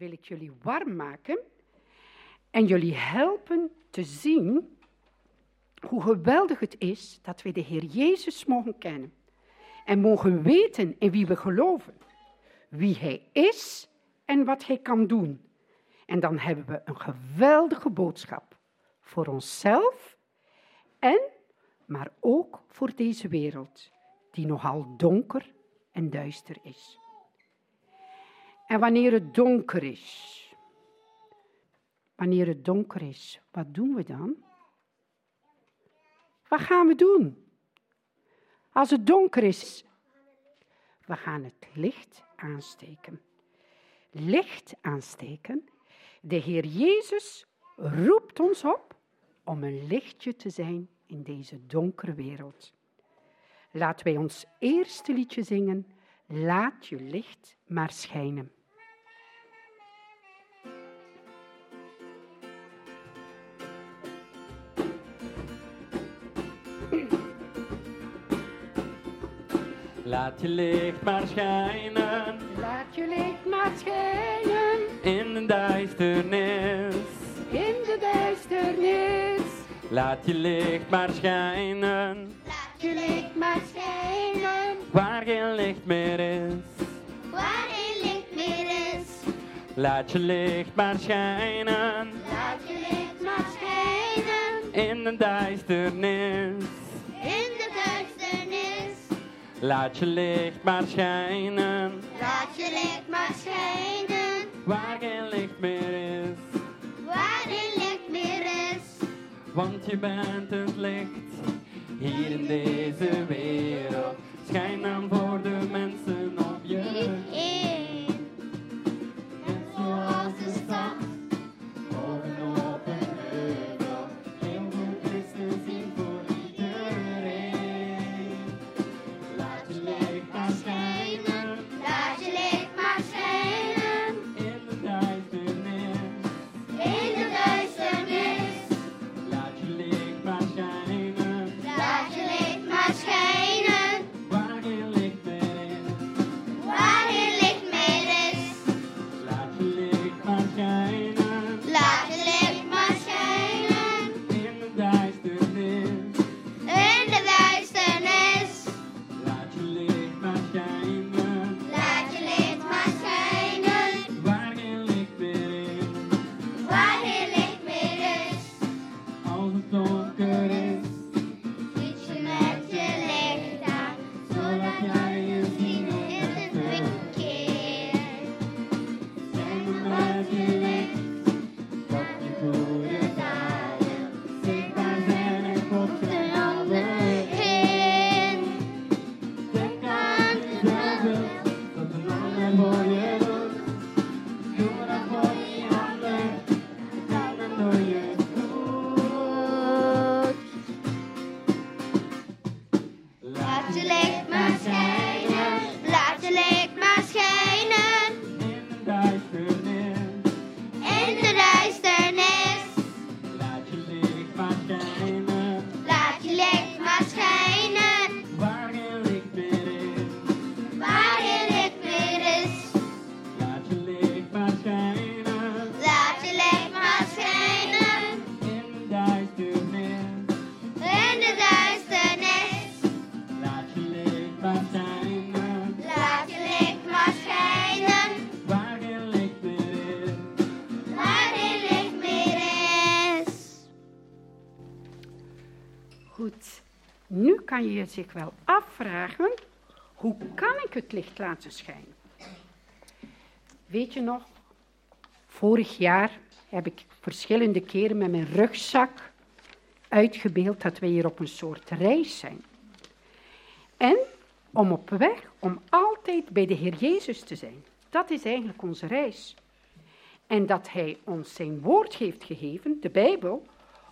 wil ik jullie warm maken en jullie helpen te zien hoe geweldig het is dat we de Heer Jezus mogen kennen en mogen weten in wie we geloven, wie Hij is en wat Hij kan doen. En dan hebben we een geweldige boodschap voor onszelf en maar ook voor deze wereld, die nogal donker en duister is. En wanneer het donker is, wanneer het donker is, wat doen we dan? Wat gaan we doen? Als het donker is, we gaan het licht aansteken. Licht aansteken. De Heer Jezus roept ons op om een lichtje te zijn in deze donkere wereld. Laten wij ons eerste liedje zingen. Laat je licht maar schijnen. Laat je licht maar schijnen. Laat je licht maar schijnen. In de duisternis. In de duisternis. Laat je licht maar schijnen. Laat je licht maar schijnen. Waar geen licht meer is. Waar geen licht meer is. Laat je licht maar schijnen. Laat je licht maar schijnen. In de duisternis. Laat je licht maar schijnen. Laat je licht maar schijnen. Waar geen licht meer is. Waar geen licht meer is. Want je bent het licht. Hier in deze wereld. Schijn dan voor de mensen zich wel afvragen, hoe kan ik het licht laten schijnen? Weet je nog, vorig jaar heb ik verschillende keren met mijn rugzak uitgebeeld dat we hier op een soort reis zijn. En om op weg, om altijd bij de Heer Jezus te zijn. Dat is eigenlijk onze reis. En dat Hij ons zijn woord heeft gegeven, de Bijbel,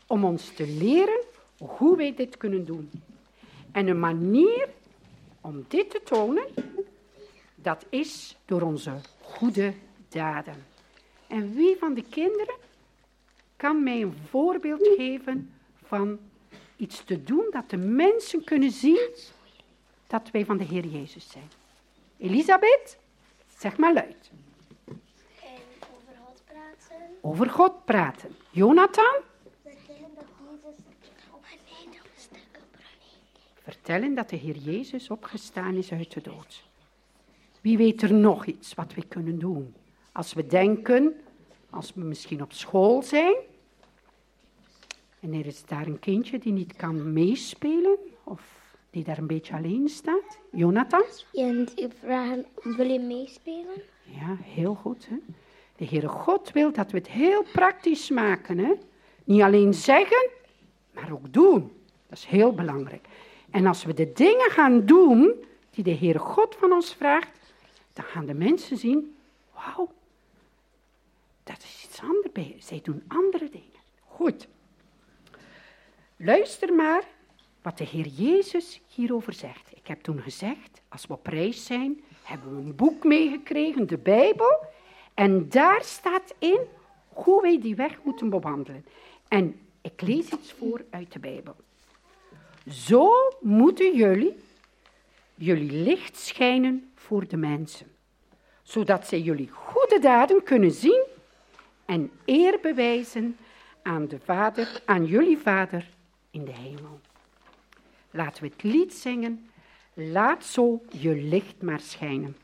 om ons te leren hoe wij dit kunnen doen. En een manier om dit te tonen, dat is door onze goede daden. En wie van de kinderen kan mij een voorbeeld geven van iets te doen dat de mensen kunnen zien dat wij van de Heer Jezus zijn? Elisabeth, zeg maar luid. En praten. Over God praten. Jonathan? Vertellen dat Jezus. Oh nee, dat is de Vertellen dat de Heer Jezus opgestaan is uit de dood. Wie weet er nog iets wat we kunnen doen? Als we denken, als we misschien op school zijn, en er is daar een kindje die niet kan meespelen, of die daar een beetje alleen staat. Jonathan? En die vragen, wil je meespelen? Ja, heel goed. Hè? De Heere God wil dat we het heel praktisch maken. Hè? Niet alleen zeggen, maar ook doen. Dat is heel belangrijk. En als we de dingen gaan doen die de Heere God van ons vraagt, dan gaan de mensen zien, wauw, dat is iets anders. Zij doen andere dingen. Goed. Luister maar wat de Heer Jezus hierover zegt. Ik heb toen gezegd, als we op reis zijn, hebben we een boek meegekregen, de Bijbel. En daar staat in hoe wij die weg moeten bewandelen. En ik lees iets voor uit de Bijbel. Zo moeten jullie, jullie licht schijnen voor de mensen, zodat zij jullie goede daden kunnen zien en eer bewijzen aan, de vader, aan jullie Vader in de hemel. Laten we het lied zingen. Laat zo je licht maar schijnen.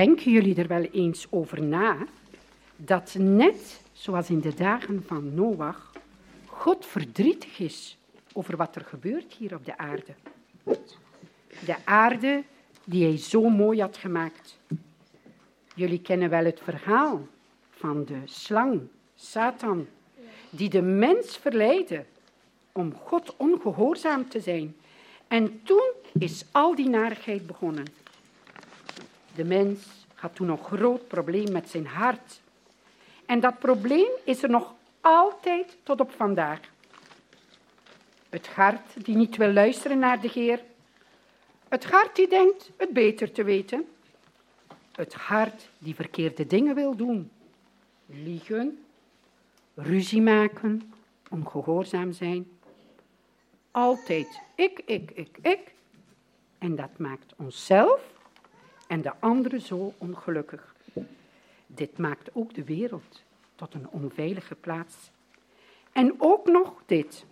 Denken jullie er wel eens over na dat net zoals in de dagen van Noach God verdrietig is over wat er gebeurt hier op de aarde? De aarde die hij zo mooi had gemaakt. Jullie kennen wel het verhaal van de slang, Satan, die de mens verleidde om God ongehoorzaam te zijn. En toen is al die narigheid begonnen. De mens had toen een groot probleem met zijn hart. En dat probleem is er nog altijd tot op vandaag. Het hart die niet wil luisteren naar de Heer. Het hart die denkt het beter te weten. Het hart die verkeerde dingen wil doen. Liegen, ruzie maken, ongehoorzaam zijn. Altijd ik, ik, ik, ik. En dat maakt onszelf en de anderen zo ongelukkig. Dit maakt ook de wereld tot een onveilige plaats. En ook nog dit.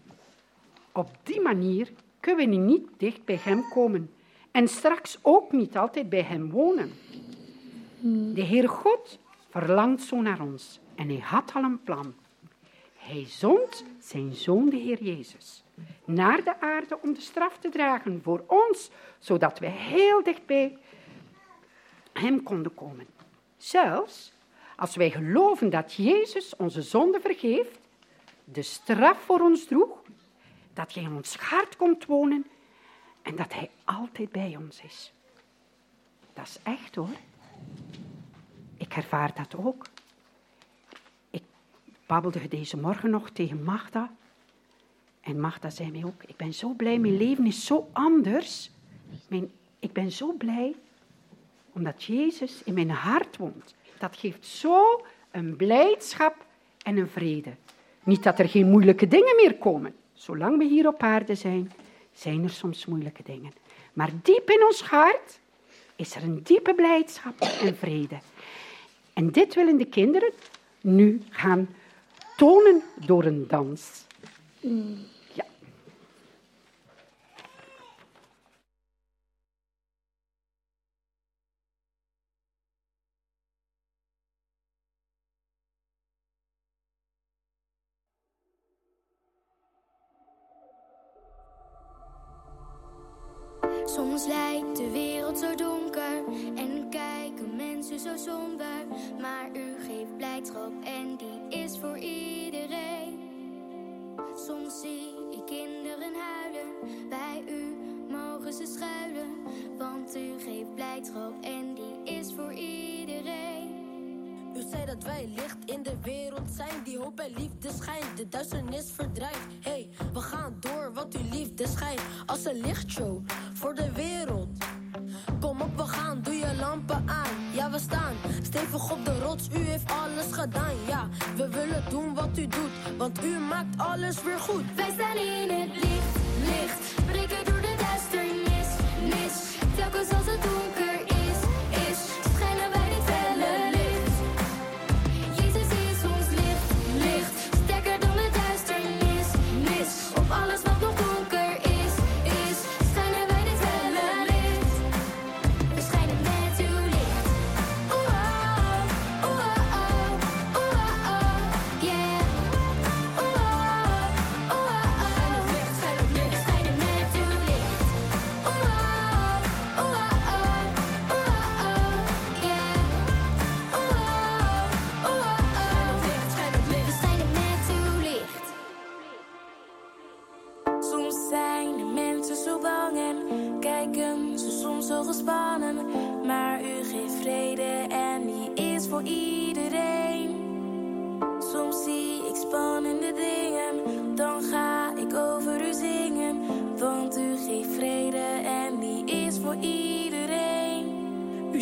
Op die manier kunnen we niet dicht bij Hem komen en straks ook niet altijd bij Hem wonen. De Heer God verlangt zo naar ons en Hij had al een plan. Hij zond zijn Zoon, de Heer Jezus, naar de aarde om de straf te dragen voor ons, zodat we heel dichtbij hem konden komen. Zelfs als wij geloven dat Jezus onze zonde vergeeft, de straf voor ons droeg, dat hij in ons hart komt wonen en dat hij altijd bij ons is. Dat is echt hoor. Ik ervaar dat ook. Ik babbelde deze morgen nog tegen Magda. En Magda zei mij ook, ik ben zo blij, mijn leven is zo anders. Mijn, ik ben zo blij omdat Jezus in mijn hart woont. Dat geeft zo een blijdschap en een vrede. Niet dat er geen moeilijke dingen meer komen. Zolang we hier op aarde zijn, zijn er soms moeilijke dingen. Maar diep in ons hart is er een diepe blijdschap en vrede. En dit willen de kinderen nu gaan tonen door een dans. De wereld zo donker en kijken mensen zo somber. Maar u geeft blijdschap en die is voor iedereen. Soms zie ik kinderen huilen, bij u mogen ze schuilen. Want u geeft blijdschap en die is voor iedereen. U zei dat wij licht in de wereld zijn, die hoop en liefde schijnt, de duisternis verdrijft. Hey, we gaan door, want uw liefde schijnt als een lichtshow voor de wereld. Kom op, we gaan, doe je lampen aan. Ja, we staan stevig op de rots, u heeft alles gedaan. Ja, we willen doen wat u doet, want u maakt alles weer goed. Wij staan in het licht, licht, breken door de duisternis, nis. Telkens als het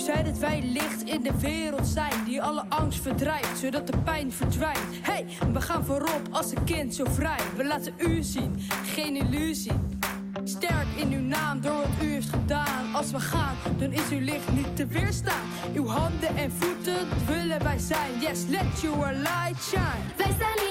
zei dat wij licht in de wereld zijn, die alle angst verdrijft, zodat de pijn verdwijnt. Hey, we gaan voorop als een kind zo vrij. We laten u zien, geen illusie. Sterk in uw naam door wat u heeft gedaan. Als we gaan, dan is uw licht niet te weerstaan. Uw handen en voeten willen wij zijn. Yes, let your light shine.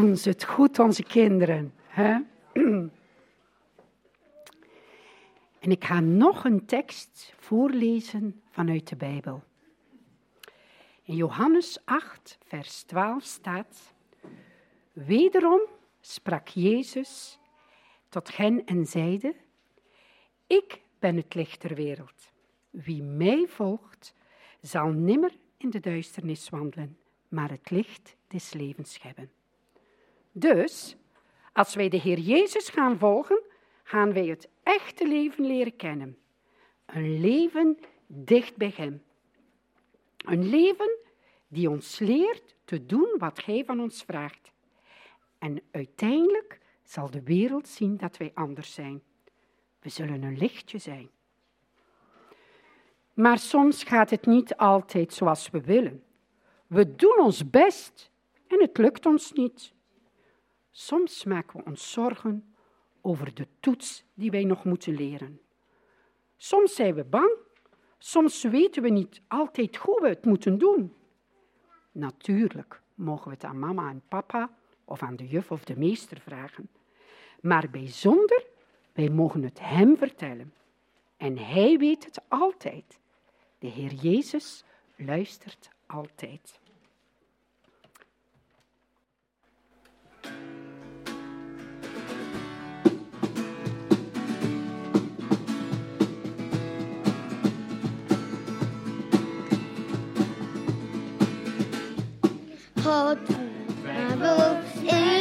Doen ze het goed, onze kinderen. Hè? En ik ga nog een tekst voorlezen vanuit de Bijbel. In Johannes 8, vers 12 staat: Wederom sprak Jezus tot hen en zeide: Ik ben het licht der wereld. Wie mij volgt, zal nimmer in de duisternis wandelen, maar het licht des levens hebben. Dus, als wij de Heer Jezus gaan volgen, gaan wij het echte leven leren kennen. Een leven dicht bij Hem. Een leven die ons leert te doen wat Hij van ons vraagt. En uiteindelijk zal de wereld zien dat wij anders zijn. We zullen een lichtje zijn. Maar soms gaat het niet altijd zoals we willen. We doen ons best en het lukt ons niet. Soms maken we ons zorgen over de toets die wij nog moeten leren. Soms zijn we bang, soms weten we niet altijd hoe we het moeten doen. Natuurlijk mogen we het aan mama en papa of aan de juf of de meester vragen. Maar bijzonder, wij mogen het hem vertellen. En hij weet het altijd. De Heer Jezus luistert altijd. God mijn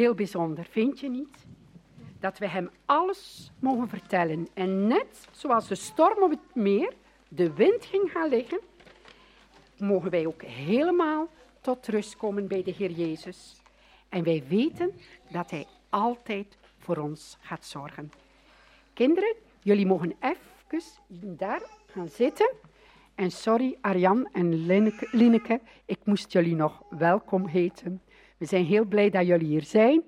heel bijzonder, vind je niet? Dat we hem alles mogen vertellen. En net zoals de storm op het meer de wind ging gaan liggen, mogen wij ook helemaal tot rust komen bij de Heer Jezus. En wij weten dat Hij altijd voor ons gaat zorgen. Kinderen, jullie mogen even daar gaan zitten. En sorry, Arjan en Lineke, Lineke, ik moest jullie nog welkom heten. We zijn heel blij dat jullie hier zijn.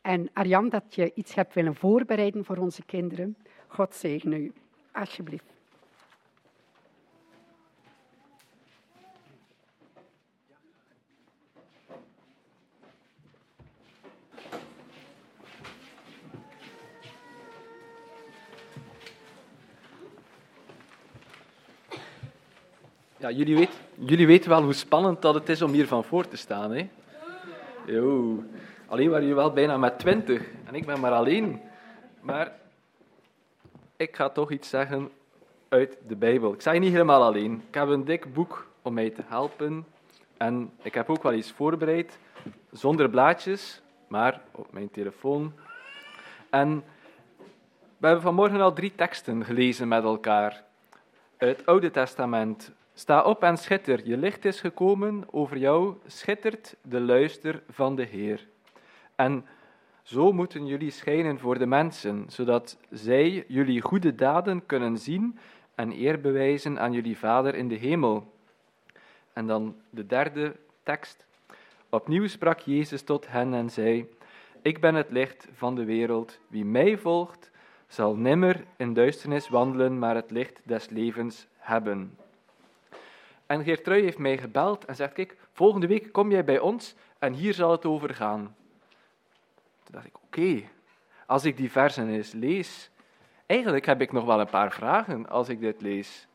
En Arjan, dat je iets hebt willen voorbereiden voor onze kinderen. God zegen u. Alsjeblieft. Ja, jullie, jullie weten wel hoe spannend dat het is om hier van voor te staan. Hè? Jo. Alleen waren jullie wel bijna met twintig en ik ben maar alleen. Maar ik ga toch iets zeggen uit de Bijbel. Ik sta niet helemaal alleen. Ik heb een dik boek om mij te helpen. En ik heb ook wel iets voorbereid, zonder blaadjes, maar op mijn telefoon. En we hebben vanmorgen al drie teksten gelezen met elkaar. Het Oude Testament. Sta op en schitter, je licht is gekomen, over jou schittert de luister van de Heer. En zo moeten jullie schijnen voor de mensen, zodat zij jullie goede daden kunnen zien en eer bewijzen aan jullie Vader in de hemel. En dan de derde tekst. Opnieuw sprak Jezus tot hen en zei: Ik ben het licht van de wereld. Wie mij volgt, zal nimmer in duisternis wandelen, maar het licht des levens hebben. En Geertrui heeft mij gebeld en zegt: Kijk, volgende week kom jij bij ons en hier zal het over gaan. Toen dacht ik: Oké, als ik die versen eens lees. Eigenlijk heb ik nog wel een paar vragen als ik dit lees.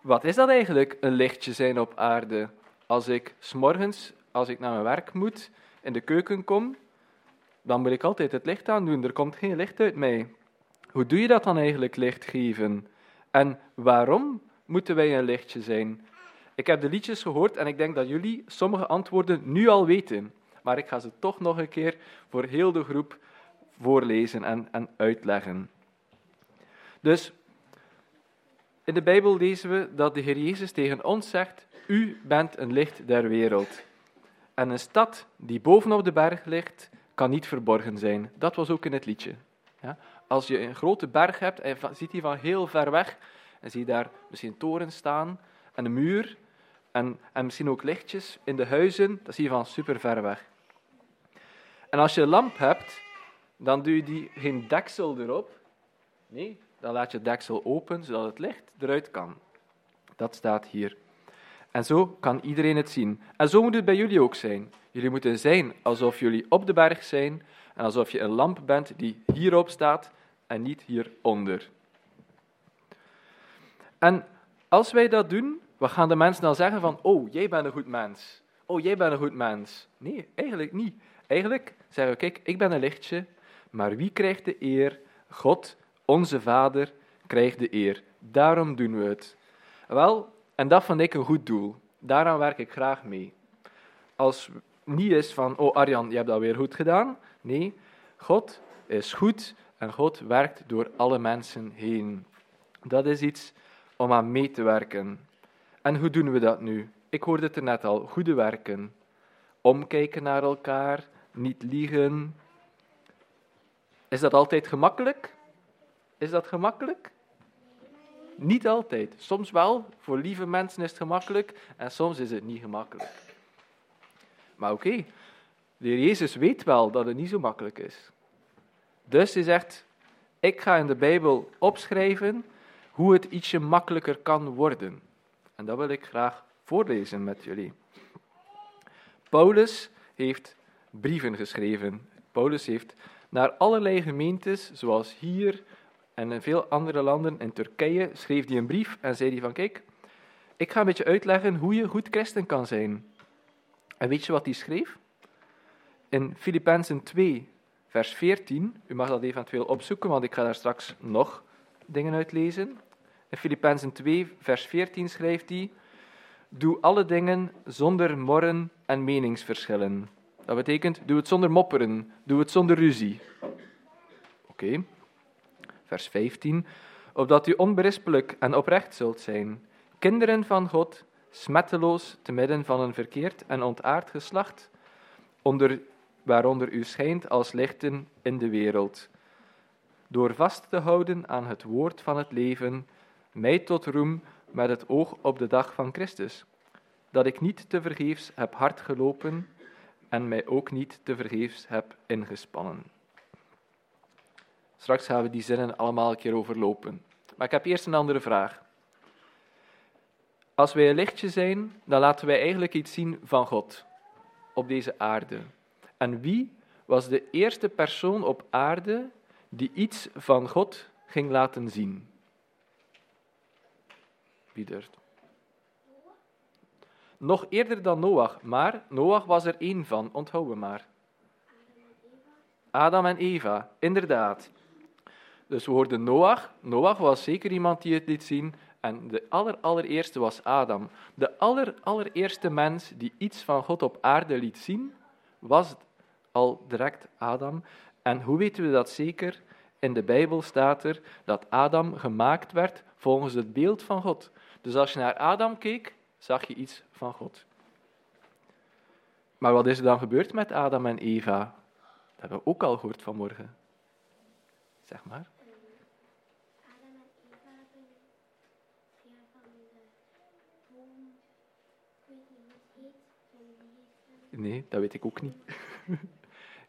Wat is dat eigenlijk, een lichtje zijn op aarde? Als ik s'morgens, als ik naar mijn werk moet, in de keuken kom, dan moet ik altijd het licht aandoen. Er komt geen licht uit mij. Hoe doe je dat dan eigenlijk, licht geven? En waarom moeten wij een lichtje zijn? Ik heb de liedjes gehoord en ik denk dat jullie sommige antwoorden nu al weten. Maar ik ga ze toch nog een keer voor heel de groep voorlezen en, en uitleggen. Dus in de Bijbel lezen we dat de Heer Jezus tegen ons zegt: U bent een licht der wereld. En een stad die bovenop de berg ligt, kan niet verborgen zijn. Dat was ook in het liedje. Ja? Als je een grote berg hebt en ziet die van heel ver weg, en zie je daar misschien een toren staan en een muur, en, en misschien ook lichtjes in de huizen, dat zie je van super ver weg. En als je een lamp hebt, dan doe je die geen deksel erop. Nee, dan laat je het deksel open, zodat het licht eruit kan. Dat staat hier. En zo kan iedereen het zien. En zo moet het bij jullie ook zijn. Jullie moeten zijn alsof jullie op de berg zijn en alsof je een lamp bent die hierop staat en niet hieronder. En als wij dat doen, wat gaan de mensen dan zeggen van, oh, jij bent een goed mens. Oh, jij bent een goed mens. Nee, eigenlijk niet. Eigenlijk zeggen we, kijk, ik ben een lichtje, maar wie krijgt de eer? God, onze Vader, krijgt de eer. Daarom doen we het. Wel, en dat vind ik een goed doel. Daaraan werk ik graag mee. Als niet is van, oh Arjan, je hebt dat weer goed gedaan. Nee, God is goed en God werkt door alle mensen heen. Dat is iets om aan mee te werken. En hoe doen we dat nu? Ik hoorde het er net al, goede werken. Omkijken naar elkaar, niet liegen. Is dat altijd gemakkelijk? Is dat gemakkelijk? Niet altijd. Soms wel, voor lieve mensen is het gemakkelijk en soms is het niet gemakkelijk. Maar oké, de Heer Jezus weet wel dat het niet zo makkelijk is. Dus hij zegt, ik ga in de Bijbel opschrijven hoe het ietsje makkelijker kan worden. En dat wil ik graag voorlezen met jullie. Paulus heeft brieven geschreven. Paulus heeft naar allerlei gemeentes, zoals hier en in veel andere landen, in Turkije, schreef hij een brief en zei hij van, kijk, ik ga een beetje uitleggen hoe je goed christen kan zijn. En weet je wat hij schreef? In Filippenzen 2, vers 14, u mag dat eventueel opzoeken, want ik ga daar straks nog dingen uitlezen. In Filippenzen 2, vers 14 schrijft hij, doe alle dingen zonder morren en meningsverschillen. Dat betekent, doe het zonder mopperen, doe het zonder ruzie. Oké. Vers 15. Opdat u onberispelijk en oprecht zult zijn, kinderen van God, smetteloos te midden van een verkeerd en ontaard geslacht, onder, waaronder u schijnt als lichten in de wereld. Door vast te houden aan het woord van het leven, mij tot roem met het oog op de dag van Christus, dat ik niet te vergeefs heb hard gelopen en mij ook niet te vergeefs heb ingespannen. Straks gaan we die zinnen allemaal een keer overlopen. Maar ik heb eerst een andere vraag. Als wij een lichtje zijn, dan laten wij eigenlijk iets zien van God op deze aarde. En wie was de eerste persoon op aarde die iets van God ging laten zien? Wie durft? nog eerder dan Noach, maar Noach was er één van, onthouden maar. Adam en Eva, inderdaad. Dus we hoorden Noach. Noach was zeker iemand die het liet zien. En de aller, allereerste was Adam. De aller, allereerste mens die iets van God op aarde liet zien, was al direct Adam. En hoe weten we dat zeker? In de Bijbel staat er dat Adam gemaakt werd volgens het beeld van God. Dus als je naar Adam keek, zag je iets van God. Maar wat is er dan gebeurd met Adam en Eva? Dat hebben we ook al gehoord vanmorgen. Zeg maar. Nee, dat weet ik ook niet.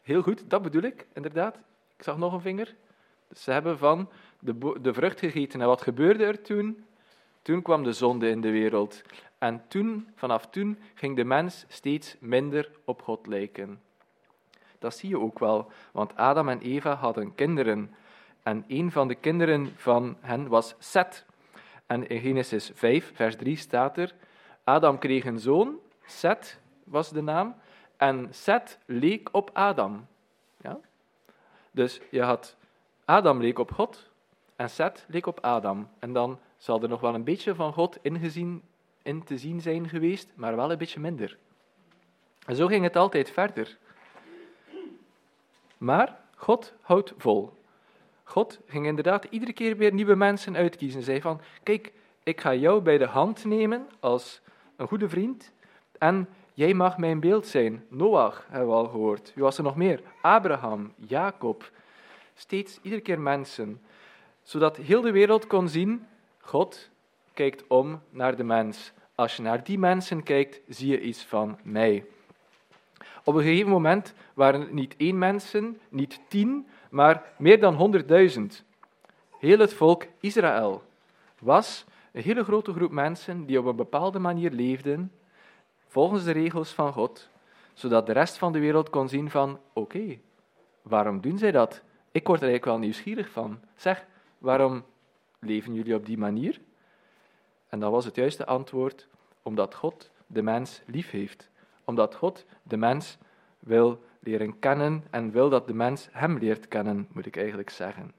Heel goed, dat bedoel ik, inderdaad. Ik zag nog een vinger. Dus ze hebben van de, de vrucht gegeten. En wat gebeurde er toen? Toen kwam de zonde in de wereld. En toen, vanaf toen, ging de mens steeds minder op God lijken. Dat zie je ook wel, want Adam en Eva hadden kinderen. En een van de kinderen van hen was Seth. En in Genesis 5, vers 3 staat er: Adam kreeg een zoon, Seth was de naam, en Seth leek op Adam. Ja? Dus je had Adam leek op God en Seth leek op Adam. En dan zal er nog wel een beetje van God ingezien, in te zien zijn geweest, maar wel een beetje minder. En zo ging het altijd verder. Maar God houdt vol. God ging inderdaad iedere keer weer nieuwe mensen uitkiezen. Zei van, kijk, ik ga jou bij de hand nemen als een goede vriend en jij mag mijn beeld zijn. Noach hebben we al gehoord. Wie was er nog meer? Abraham, Jacob. Steeds, iedere keer mensen. Zodat heel de wereld kon zien, God kijkt om naar de mens. Als je naar die mensen kijkt, zie je iets van mij. Op een gegeven moment waren het niet één mensen, niet tien, maar meer dan honderdduizend. Heel het volk Israël was een hele grote groep mensen die op een bepaalde manier leefden, volgens de regels van God, zodat de rest van de wereld kon zien van, oké, waarom doen zij dat? Ik word er eigenlijk wel nieuwsgierig van. Zeg, waarom leven jullie op die manier? En dat was het juiste antwoord, omdat God de mens lief heeft. Omdat God de mens wil leren kennen en wil dat de mens hem leert kennen, moet ik eigenlijk zeggen.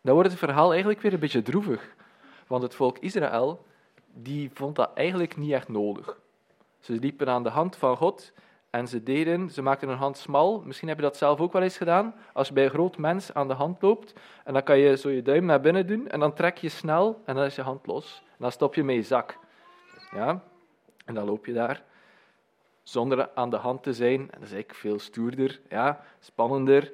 Dan wordt het verhaal eigenlijk weer een beetje droevig, want het volk Israël die vond dat eigenlijk niet echt nodig. Ze liepen aan de hand van God en ze deden, ze maakten hun hand smal. Misschien heb je dat zelf ook wel eens gedaan. Als je bij een groot mens aan de hand loopt, en dan kan je zo je duim naar binnen doen, en dan trek je snel, en dan is je hand los. En dan stop je met je zak. Ja? En dan loop je daar, zonder aan de hand te zijn. En dat is eigenlijk veel stoerder, ja? spannender.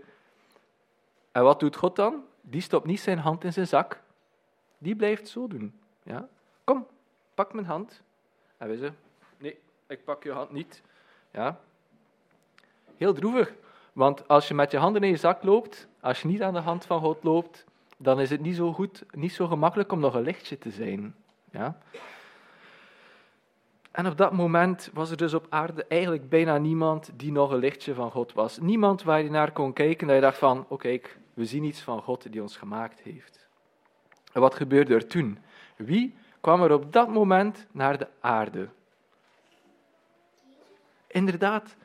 En wat doet God dan? Die stopt niet zijn hand in zijn zak. Die blijft zo doen. Ja? Pak mijn hand. En wij zeggen, nee, ik pak je hand niet. Ja? Heel droevig. Want als je met je handen in je zak loopt, als je niet aan de hand van God loopt, dan is het niet zo goed, niet zo gemakkelijk om nog een lichtje te zijn. Ja? En op dat moment was er dus op aarde eigenlijk bijna niemand die nog een lichtje van God was. Niemand waar je naar kon kijken en dat je dacht van, oké, kijk, we zien iets van God die ons gemaakt heeft. En wat gebeurde er toen? Wie kwam er op dat moment naar de aarde? Inderdaad,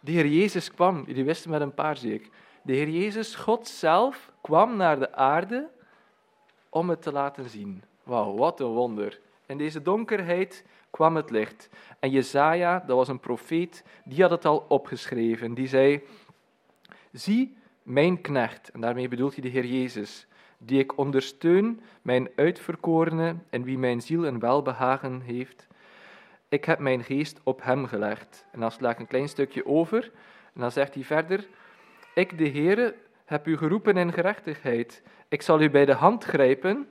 de Heer Jezus kwam. Jullie wisten met een paar, ik. De Heer Jezus, God zelf, kwam naar de aarde om het te laten zien. Wauw, wat een wonder. In deze donkerheid kwam het licht. En Jezaja, dat was een profeet, die had het al opgeschreven. Die zei, zie mijn knecht, en daarmee bedoelt hij de Heer Jezus, die ik ondersteun, mijn uitverkorene, en wie mijn ziel een welbehagen heeft. Ik heb mijn geest op hem gelegd. En dan sla ik een klein stukje over, en dan zegt hij verder, ik, de Heere, heb u geroepen in gerechtigheid. Ik zal u bij de hand grijpen,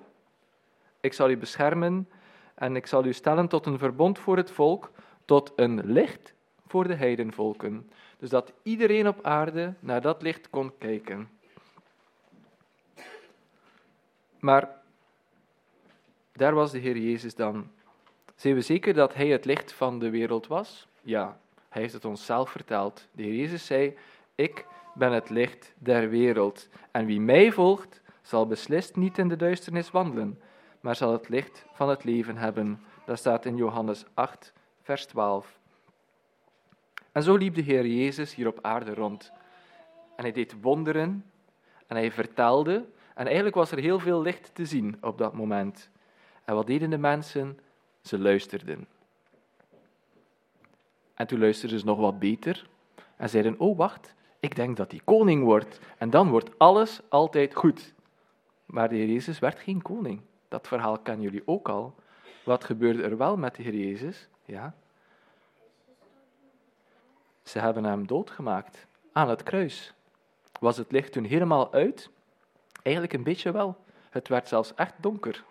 ik zal u beschermen, en ik zal u stellen tot een verbond voor het volk, tot een licht voor de heidenvolken. Dus dat iedereen op aarde naar dat licht kon kijken. Maar daar was de Heer Jezus dan. Zijn we zeker dat Hij het licht van de wereld was? Ja, Hij heeft het ons zelf verteld. De Heer Jezus zei, ik ben het licht der wereld. En wie mij volgt, zal beslist niet in de duisternis wandelen, maar zal het licht van het leven hebben. Dat staat in Johannes 8, vers 12. En zo liep de Heer Jezus hier op aarde rond. En hij deed wonderen en hij vertelde. En eigenlijk was er heel veel licht te zien op dat moment. En wat deden de mensen? Ze luisterden. En toen luisterden ze nog wat beter en zeiden: Oh, wacht, ik denk dat hij koning wordt. En dan wordt alles altijd goed. Maar de Heer Jezus werd geen koning. Dat verhaal kennen jullie ook al. Wat gebeurde er wel met de Heer Jezus? Ja. Ze hebben hem doodgemaakt aan het kruis. Was het licht toen helemaal uit? Eigenlijk een beetje wel. Het werd zelfs echt donker.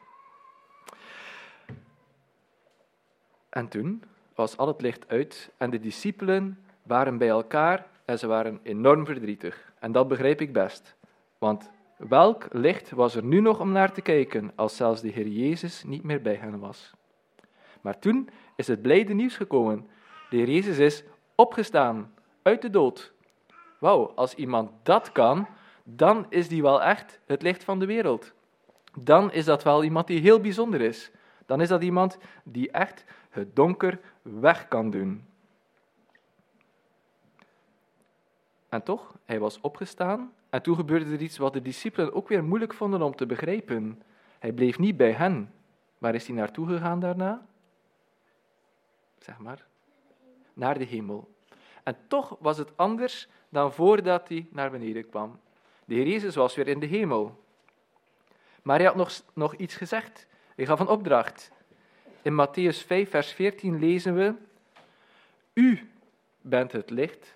En toen was al het licht uit en de discipelen waren bij elkaar en ze waren enorm verdrietig. En dat begrijp ik best. Want welk licht was er nu nog om naar te kijken als zelfs de Heer Jezus niet meer bij hen was? Maar toen is het blijde nieuws gekomen. De Heer Jezus is opgestaan uit de dood. Wauw, als iemand dat kan, dan is die wel echt het licht van de wereld. Dan is dat wel iemand die heel bijzonder is. Dan is dat iemand die echt het donker weg kan doen. En toch, hij was opgestaan en toen gebeurde er iets wat de discipelen ook weer moeilijk vonden om te begrijpen. Hij bleef niet bij hen. Waar is hij naartoe gegaan daarna? Zeg maar. Naar de hemel. En toch was het anders dan voordat hij naar beneden kwam. De Heer Jezus was weer in de hemel. Maar hij had nog, nog iets gezegd. Hij gaf een opdracht. In Matthäus 5, vers 14 lezen we: U bent het licht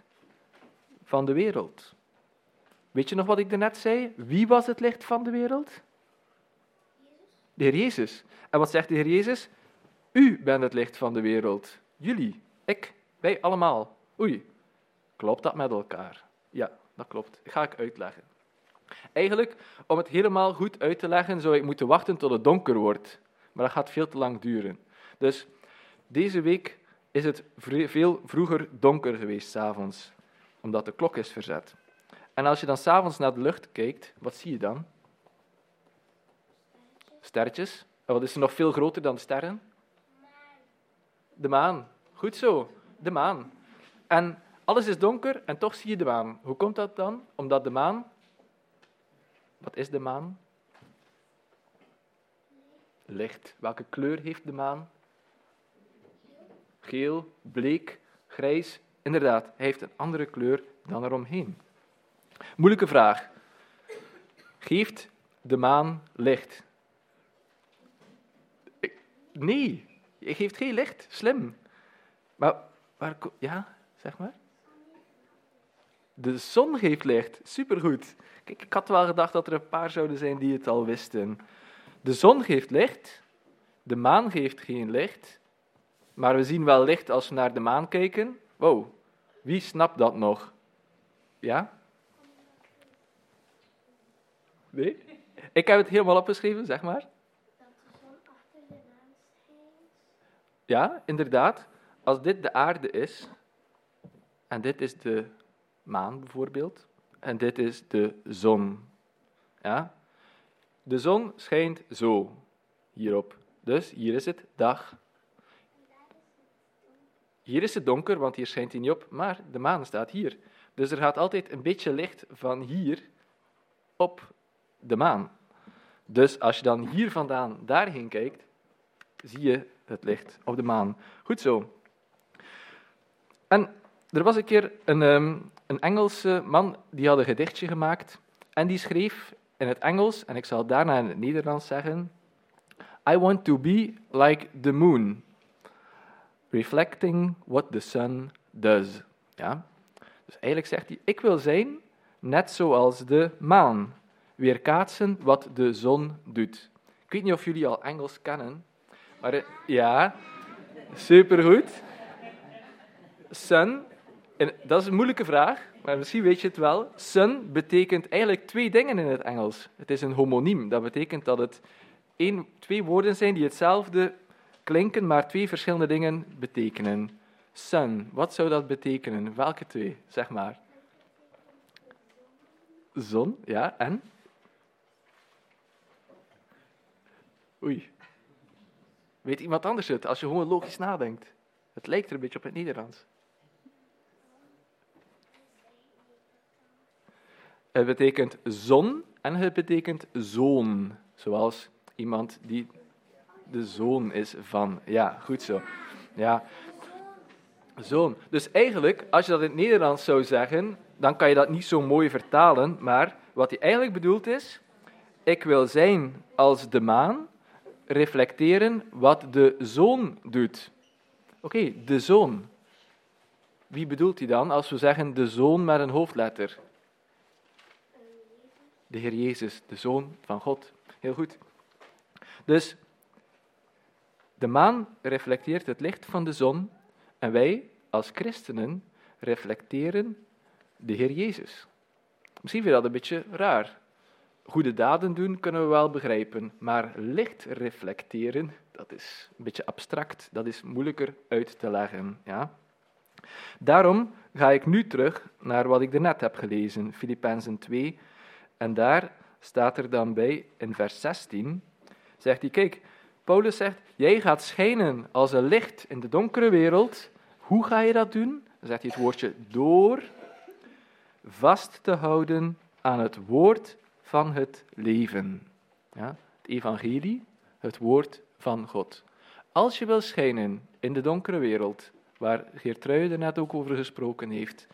van de wereld. Weet je nog wat ik daarnet zei? Wie was het licht van de wereld? De Heer Jezus. En wat zegt de Heer Jezus? U bent het licht van de wereld. Jullie, ik, wij allemaal. Oei, klopt dat met elkaar? Ja, dat klopt. Dat ga ik uitleggen. Eigenlijk, om het helemaal goed uit te leggen, zou ik moeten wachten tot het donker wordt. Maar dat gaat veel te lang duren. Dus deze week is het veel vroeger donker geweest, s'avonds, omdat de klok is verzet. En als je dan s'avonds naar de lucht kijkt, wat zie je dan? Sterretjes. En wat is er nog veel groter dan sterren? De maan. Goed zo, de maan. En alles is donker en toch zie je de maan. Hoe komt dat dan? Omdat de maan. Wat is de maan? Licht. Welke kleur heeft de maan? Geel, bleek, grijs. Inderdaad, hij heeft een andere kleur dan eromheen. Moeilijke vraag. Geeft de maan licht? Nee, je geeft geen licht. Slim. Maar waar, ja, zeg maar. De zon geeft licht. Supergoed. Kijk, ik had wel gedacht dat er een paar zouden zijn die het al wisten. De zon geeft licht. De maan geeft geen licht. Maar we zien wel licht als we naar de maan kijken. Wow, wie snapt dat nog? Ja? Nee? Ik heb het helemaal opgeschreven, zeg maar. Ja, inderdaad. Als dit de aarde is, en dit is de maan bijvoorbeeld, en dit is de zon. Ja? De zon schijnt zo hierop. Dus hier is het dag. Hier is het donker, want hier schijnt hij niet op, maar de maan staat hier. Dus er gaat altijd een beetje licht van hier op de maan. Dus als je dan hier vandaan daarheen kijkt, zie je het licht op de maan. Goed zo. En er was een keer een, um, een Engelse man die had een gedichtje gemaakt en die schreef in het Engels, en ik zal daarna in het Nederlands zeggen, I want to be like the moon, reflecting what the sun does. Ja? Dus eigenlijk zegt hij, ik wil zijn net zoals de maan, weerkaatsen wat de zon doet. Ik weet niet of jullie al Engels kennen, maar eh, ja, supergoed. Sun, en dat is een moeilijke vraag, maar misschien weet je het wel. Sun betekent eigenlijk twee dingen in het Engels. Het is een homoniem. Dat betekent dat het één, twee woorden zijn die hetzelfde klinken, maar twee verschillende dingen betekenen. Sun, wat zou dat betekenen? Welke twee, zeg maar? Zon, ja, en? Oei. Weet iemand anders het, als je gewoon logisch nadenkt? Het lijkt er een beetje op het Nederlands. Het betekent zon en het betekent zoon. Zoals iemand die de zoon is van. Ja, goed zo. Ja, zoon. Dus eigenlijk, als je dat in het Nederlands zou zeggen, dan kan je dat niet zo mooi vertalen. Maar wat hij eigenlijk bedoelt is: ik wil zijn als de maan, reflecteren wat de zoon doet. Oké, de zoon. Wie bedoelt hij dan als we zeggen de zoon met een hoofdletter? De Heer Jezus, de zoon van God. Heel goed. Dus de maan reflecteert het licht van de zon en wij als christenen reflecteren de Heer Jezus. Misschien vind je dat een beetje raar. Goede daden doen kunnen we wel begrijpen, maar licht reflecteren, dat is een beetje abstract, dat is moeilijker uit te leggen. Ja? Daarom ga ik nu terug naar wat ik net heb gelezen, Filippenzen 2. En daar staat er dan bij, in vers 16, zegt hij, kijk, Paulus zegt, jij gaat schijnen als een licht in de donkere wereld. Hoe ga je dat doen? Dan zegt hij het woordje door vast te houden aan het woord van het leven. Ja, het evangelie, het woord van God. Als je wil schijnen in de donkere wereld, waar Geertruide net ook over gesproken heeft,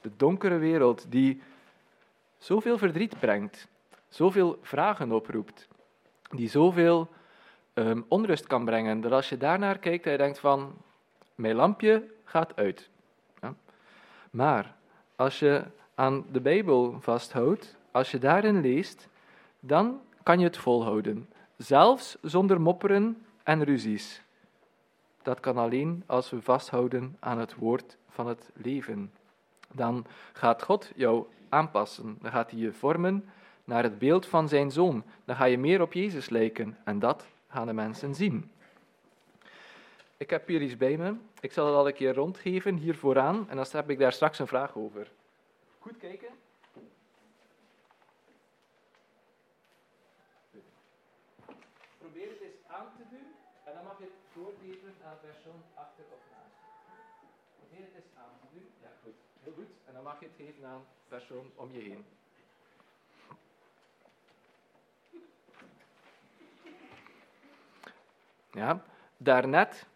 de donkere wereld die zoveel verdriet brengt, zoveel vragen oproept, die zoveel um, onrust kan brengen, dat als je daarnaar kijkt, hij denkt van, mijn lampje gaat uit. Ja? Maar als je aan de Bijbel vasthoudt, als je daarin leest, dan kan je het volhouden. Zelfs zonder mopperen en ruzies. Dat kan alleen als we vasthouden aan het woord van het leven. Dan gaat God jou aanpassen. Dan gaat hij je vormen naar het beeld van zijn zoon. Dan ga je meer op Jezus lijken. En dat gaan de mensen zien. Ik heb hier iets bij me. Ik zal het al een keer rondgeven, hier vooraan. En dan heb ik daar straks een vraag over. Goed kijken. Probeer het eens aan te doen en dan mag je het doorgeven aan de persoon achter of naast. Probeer het eens aan te doen. Ja, goed. Heel goed. En dan mag je het geven aan om je heen. Ja, daarnet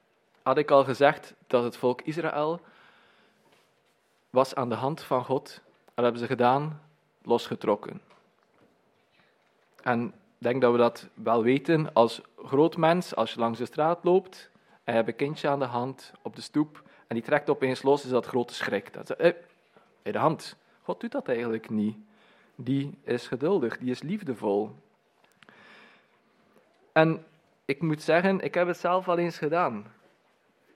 had ik al gezegd dat het volk Israël was aan de hand van God. Dat hebben ze gedaan, losgetrokken. En ik denk dat we dat wel weten als groot mens, als je langs de straat loopt en je hebt een kindje aan de hand op de stoep en die trekt opeens los, is dat grote schrik. Dat is, eh, bij de hand. God doet dat eigenlijk niet. Die is geduldig, die is liefdevol. En ik moet zeggen, ik heb het zelf al eens gedaan.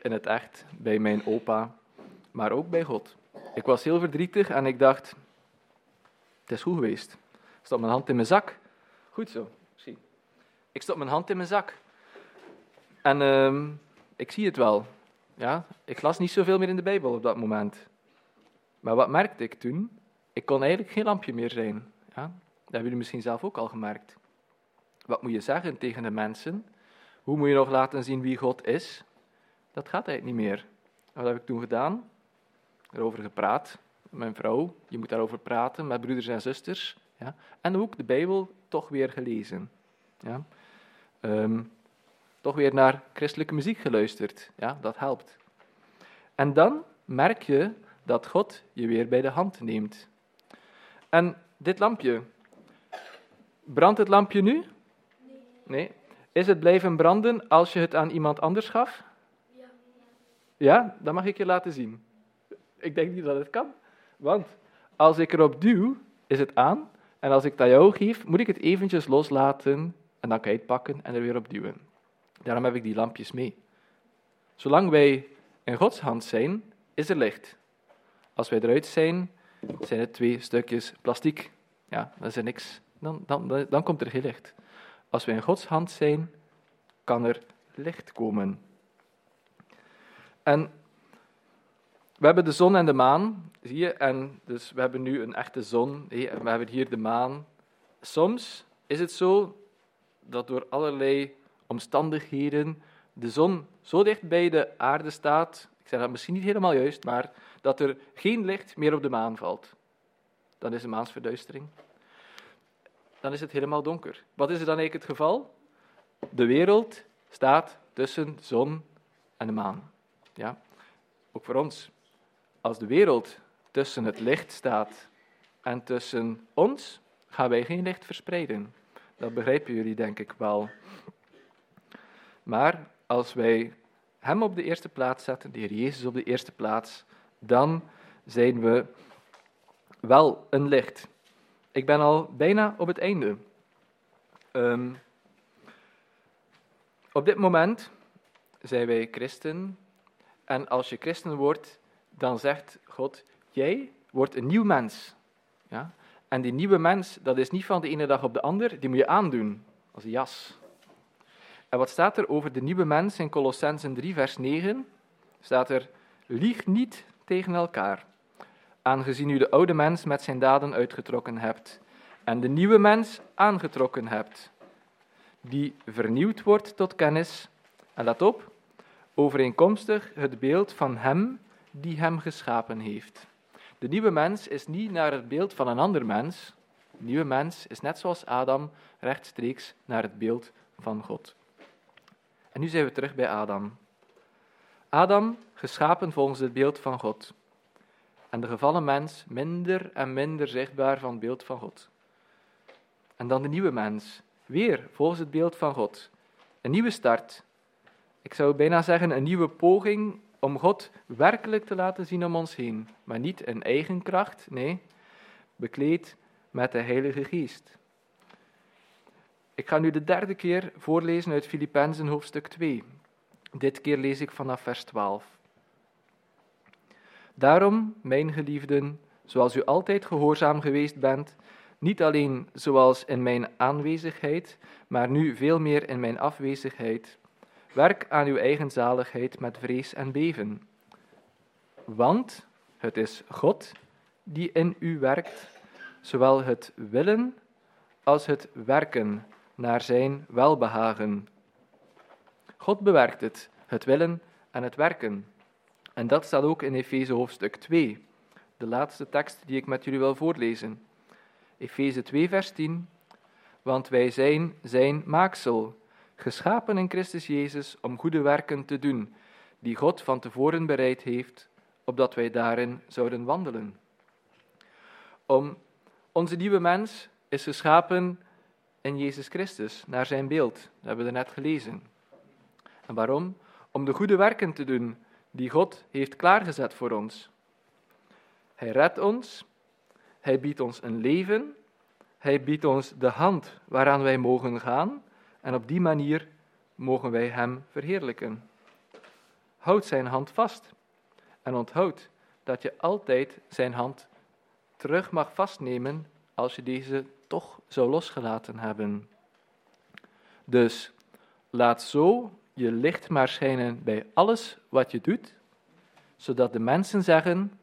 In het echt, bij mijn opa, maar ook bij God. Ik was heel verdrietig en ik dacht, het is goed geweest. Ik stop mijn hand in mijn zak. Goed zo, zie. Ik stop mijn hand in mijn zak. En uh, ik zie het wel. Ja, ik las niet zoveel meer in de Bijbel op dat moment. Maar wat merkte ik toen? Ik kon eigenlijk geen lampje meer zijn. Ja? Dat hebben jullie misschien zelf ook al gemerkt. Wat moet je zeggen tegen de mensen? Hoe moet je nog laten zien wie God is? Dat gaat eigenlijk niet meer. Wat heb ik toen gedaan? Erover gepraat mijn vrouw. Je moet daarover praten met broeders en zusters. Ja? En ook de Bijbel toch weer gelezen. Ja? Um, toch weer naar christelijke muziek geluisterd. Ja, dat helpt. En dan merk je dat God je weer bij de hand neemt. En dit lampje, brandt het lampje nu? Nee. Is het blijven branden als je het aan iemand anders gaf? Ja. Ja, dan mag ik je laten zien. Ik denk niet dat het kan. Want als ik erop duw, is het aan. En als ik het aan jou geef, moet ik het eventjes loslaten. En dan kan je het pakken en er weer op duwen. Daarom heb ik die lampjes mee. Zolang wij in Gods hand zijn, is er licht. Als wij eruit zijn, zijn het twee stukjes plastiek. Ja, dat is er niks. Dan, dan, dan komt er geen licht. Als wij in Gods hand zijn, kan er licht komen. En we hebben de zon en de maan, zie je, en dus we hebben nu een echte zon, we hebben hier de maan. Soms is het zo dat door allerlei omstandigheden de zon zo dicht bij de aarde staat, ik zeg dat misschien niet helemaal juist, maar dat er geen licht meer op de maan valt. Dan is de maansverduistering. Dan is het helemaal donker. Wat is er dan eigenlijk het geval? De wereld staat tussen zon en de maan. Ja? Ook voor ons. Als de wereld tussen het licht staat en tussen ons, gaan wij geen licht verspreiden. Dat begrijpen jullie denk ik wel. Maar als wij Hem op de eerste plaats zetten, de Heer Jezus op de eerste plaats, dan zijn we wel een licht. Ik ben al bijna op het einde. Ehm, op dit moment zijn wij christen. En als je christen wordt, dan zegt God, jij wordt een nieuw mens. Ja? En die nieuwe mens, dat is niet van de ene dag op de ander, die moet je aandoen, als een jas. En wat staat er over de nieuwe mens in Colossensen 3, vers 9? Staat er, lieg niet tegen elkaar, aangezien u de oude mens met zijn daden uitgetrokken hebt en de nieuwe mens aangetrokken hebt, die vernieuwd wordt tot kennis, en let op, overeenkomstig het beeld van hem die hem geschapen heeft. De nieuwe mens is niet naar het beeld van een ander mens. De nieuwe mens is net zoals Adam rechtstreeks naar het beeld van God. En nu zijn we terug bij Adam. Adam, geschapen volgens het beeld van God. En de gevallen mens minder en minder zichtbaar van het beeld van God. En dan de nieuwe mens, weer volgens het beeld van God. Een nieuwe start. Ik zou bijna zeggen een nieuwe poging om God werkelijk te laten zien om ons heen. Maar niet in eigen kracht, nee, bekleed met de Heilige Geest. Ik ga nu de derde keer voorlezen uit Filippenzen hoofdstuk 2. Dit keer lees ik vanaf vers 12. Daarom, mijn geliefden, zoals u altijd gehoorzaam geweest bent, niet alleen zoals in mijn aanwezigheid, maar nu veel meer in mijn afwezigheid, werk aan uw eigen zaligheid met vrees en beven. Want het is God die in u werkt, zowel het willen als het werken naar zijn welbehagen. God bewerkt het, het willen en het werken. En dat staat ook in Efeze hoofdstuk 2, de laatste tekst die ik met jullie wil voorlezen. Efeze 2, vers 10. Want wij zijn zijn maaksel, geschapen in Christus Jezus om goede werken te doen, die God van tevoren bereid heeft, opdat wij daarin zouden wandelen. Om onze nieuwe mens is geschapen in Jezus Christus, naar zijn beeld. Dat hebben we net gelezen. En waarom? Om de goede werken te doen die God heeft klaargezet voor ons. Hij redt ons, hij biedt ons een leven, hij biedt ons de hand waaraan wij mogen gaan en op die manier mogen wij hem verheerlijken. Houd zijn hand vast en onthoud dat je altijd zijn hand terug mag vastnemen als je deze toch zou losgelaten hebben. Dus laat zo je licht maar schijnen bij alles wat je doet, zodat de mensen zeggen: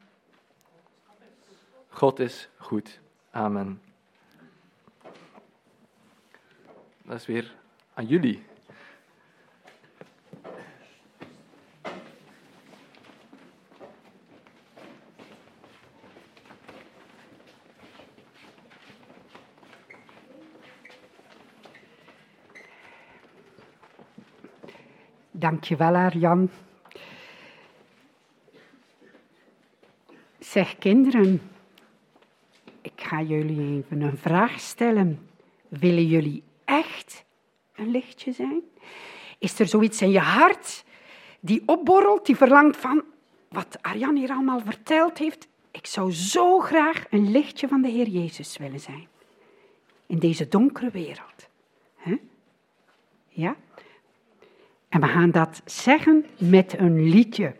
God is goed. Amen. Dat is weer aan jullie. Dankjewel, Arjan. Zeg kinderen, ik ga jullie even een vraag stellen. Willen jullie echt een lichtje zijn? Is er zoiets in je hart die opborrelt, die verlangt van wat Arjan hier allemaal verteld heeft? Ik zou zo graag een lichtje van de Heer Jezus willen zijn. In deze donkere wereld. Ja? En we gaan dat zeggen met een liedje.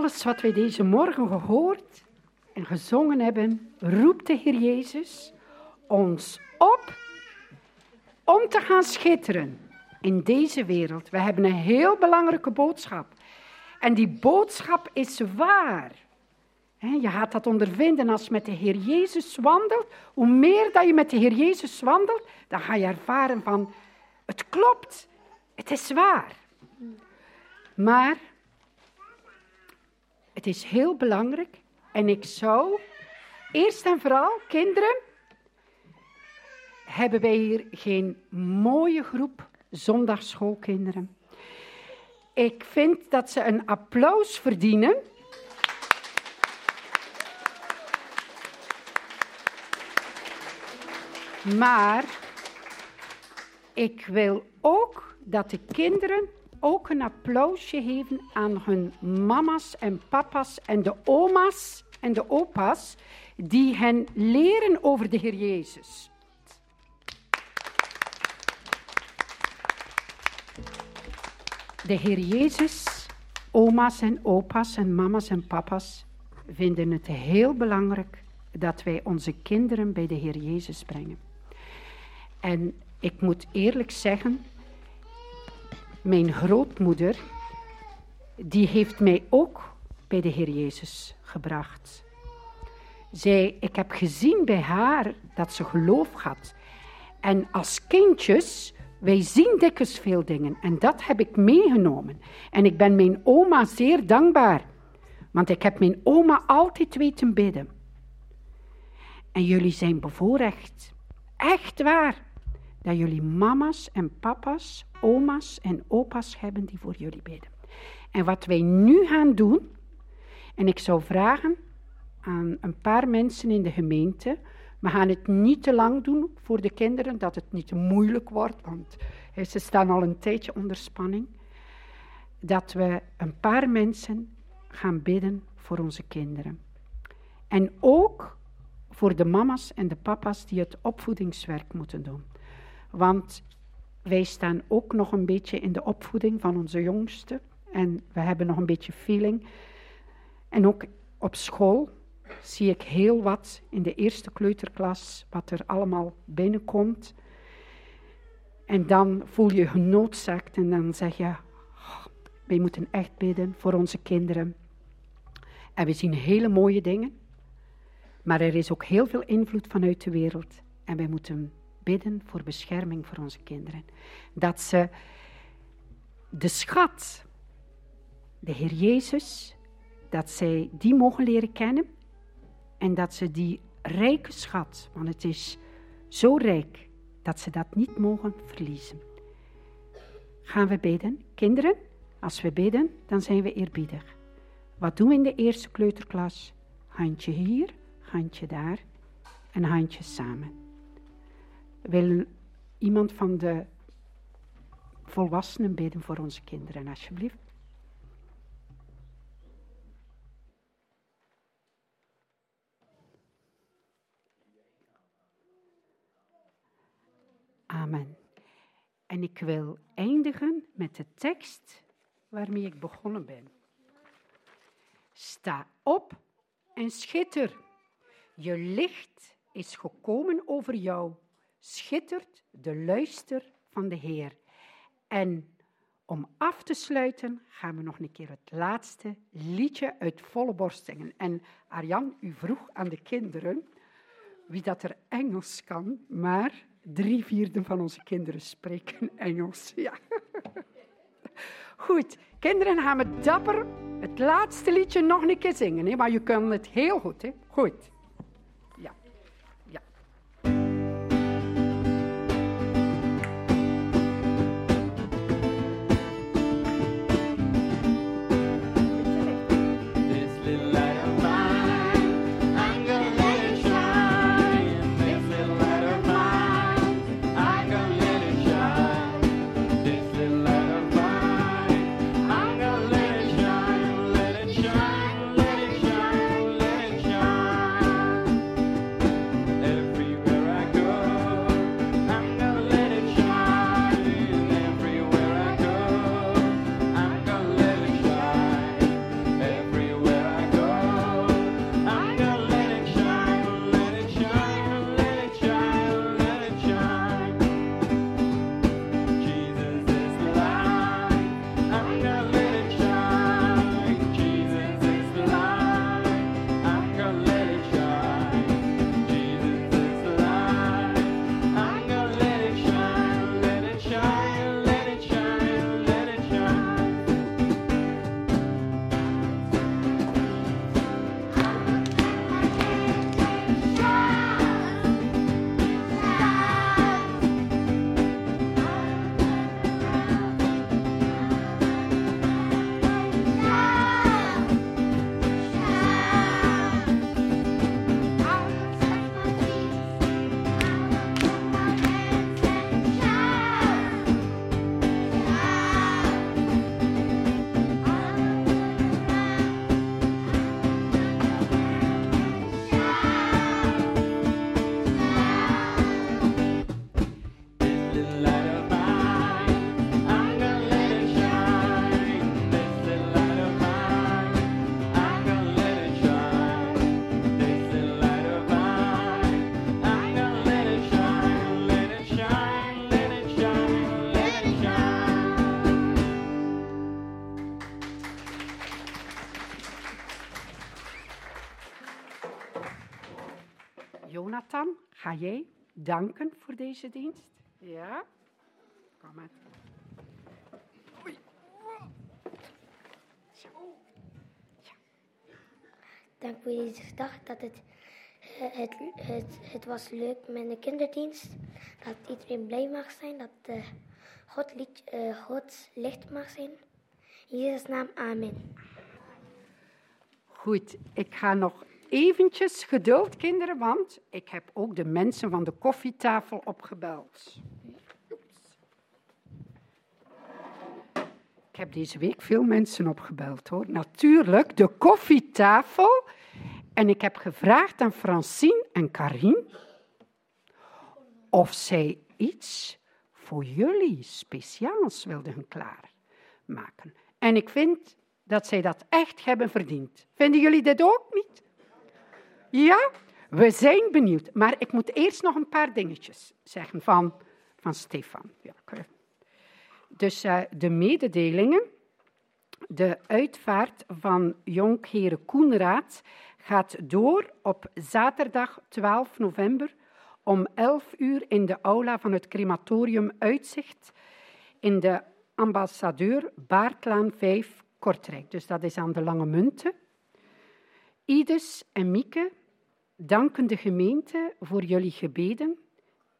Alles wat wij deze morgen gehoord en gezongen hebben, roept de Heer Jezus ons op om te gaan schitteren in deze wereld. We hebben een heel belangrijke boodschap. En die boodschap is waar. Je gaat dat ondervinden als je met de Heer Jezus wandelt. Hoe meer dat je met de Heer Jezus wandelt, dan ga je ervaren van, het klopt, het is waar. Maar het is heel belangrijk en ik zou eerst en vooral, kinderen, hebben wij hier geen mooie groep zondagsschoolkinderen. Ik vind dat ze een applaus verdienen. Maar ik wil ook dat de kinderen ook een applausje geven aan hun mama's en papa's en de oma's en de opa's die hen leren over de Heer Jezus. De Heer Jezus, oma's en opa's en mama's en papa's vinden het heel belangrijk dat wij onze kinderen bij de Heer Jezus brengen. En ik moet eerlijk zeggen, mijn grootmoeder, die heeft mij ook bij de Heer Jezus gebracht. Zij, ik heb gezien bij haar dat ze geloof had. En als kindjes, wij zien dikwijls veel dingen. En dat heb ik meegenomen. En ik ben mijn oma zeer dankbaar. Want ik heb mijn oma altijd weten bidden. En jullie zijn bevoorrecht. Echt waar. Dat jullie mama's en papa's, oma's en opa's hebben die voor jullie bidden. En wat wij nu gaan doen, en ik zou vragen aan een paar mensen in de gemeente, we gaan het niet te lang doen voor de kinderen, dat het niet moeilijk wordt, want ze staan al een tijdje onder spanning. Dat we een paar mensen gaan bidden voor onze kinderen. En ook voor de mama's en de papa's die het opvoedingswerk moeten doen. Want wij staan ook nog een beetje in de opvoeding van onze jongsten. En we hebben nog een beetje feeling. En ook op school zie ik heel wat in de eerste kleuterklas, wat er allemaal binnenkomt. En dan voel je genoodzaakt en dan zeg je, "Oh, wij moeten echt bidden voor onze kinderen. En we zien hele mooie dingen, maar er is ook heel veel invloed vanuit de wereld. En wij moeten bidden voor bescherming voor onze kinderen. Dat ze de schat, de Heer Jezus, dat zij die mogen leren kennen en dat ze die rijke schat, want het is zo rijk, dat ze dat niet mogen verliezen. Gaan we bidden? Kinderen, als we bidden, dan zijn we eerbiedig. Wat doen we in de eerste kleuterklas? Handje hier, handje daar en handje samen. Wil iemand van de volwassenen bidden voor onze kinderen, alsjeblieft? Amen. En ik wil eindigen met de tekst waarmee ik begonnen ben. Sta op en schitter. Je licht is gekomen over jou. Schittert de luister van de Heer. En om af te sluiten gaan we nog een keer het laatste liedje uit volle borst zingen. En Arjan, u vroeg aan de kinderen wie dat er Engels kan, maar drie vierde van onze kinderen spreken Engels. Ja. Goed, kinderen gaan we dapper het laatste liedje nog een keer zingen, hè? maar je kan het heel goed. Hè? Goed. Danken voor deze dienst? Ja? Kom maar. Oei. Zo. Dank voor deze dag dat het, eh, het, het, het was leuk met de kinderdienst. Dat iedereen blij mag zijn. Dat eh, God, lied, eh, Gods licht mag zijn. In Jezus' naam, amen. Goed, ik ga nog eventjes geduld, kinderen, want ik heb ook de mensen van de koffietafel opgebeld. Ik heb deze week veel mensen opgebeld, hoor. Natuurlijk, de koffietafel. En ik heb gevraagd aan Francine en Karin of zij iets voor jullie speciaals wilden klaarmaken. En ik vind dat zij dat echt hebben verdiend. Vinden jullie dit ook niet? Ja? We zijn benieuwd. Maar ik moet eerst nog een paar dingetjes zeggen van, van Stefan. Dus eh, de mededelingen. De uitvaart van Jonkheren Koenraad gaat door op zaterdag 12 november om 11 uur in de aula van het crematorium Uitzicht in de ambassadeur Baartlaan 5 Kortrijk. Dus dat is aan de Lange Munten. Ides en Mieke danken de gemeente voor jullie gebeden,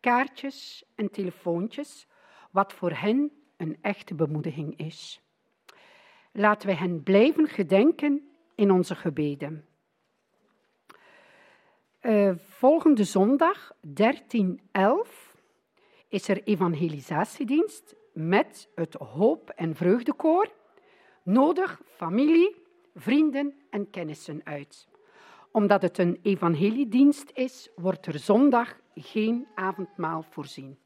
kaartjes en telefoontjes, wat voor hen een echte bemoediging is. Laten we hen blijven gedenken in onze gebeden. Uh, volgende zondag, 1311, is er evangelisatiedienst met het Hoop- en Vreugdekoor. Nodig familie, vrienden en kennissen uit. Omdat het een evangeliedienst is, wordt er zondag geen avondmaal voorzien.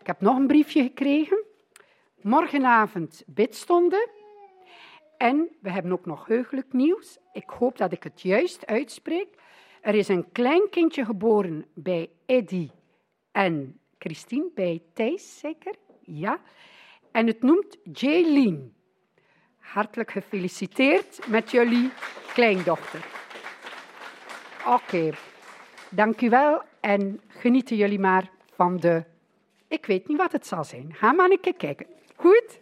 Ik heb nog een briefje gekregen. Morgenavond bidstonden. En we hebben ook nog heugelijk nieuws. Ik hoop dat ik het juist uitspreek. Er is een klein kindje geboren bij Eddy en Christine, bij Thijs zeker? Ja. En het noemt Jaylene. Hartelijk gefeliciteerd met jullie kleindochter. Oké, okay. dank u wel en genieten jullie maar van de... Ik weet niet wat het zal zijn. Ga maar een keer kijken. Goed?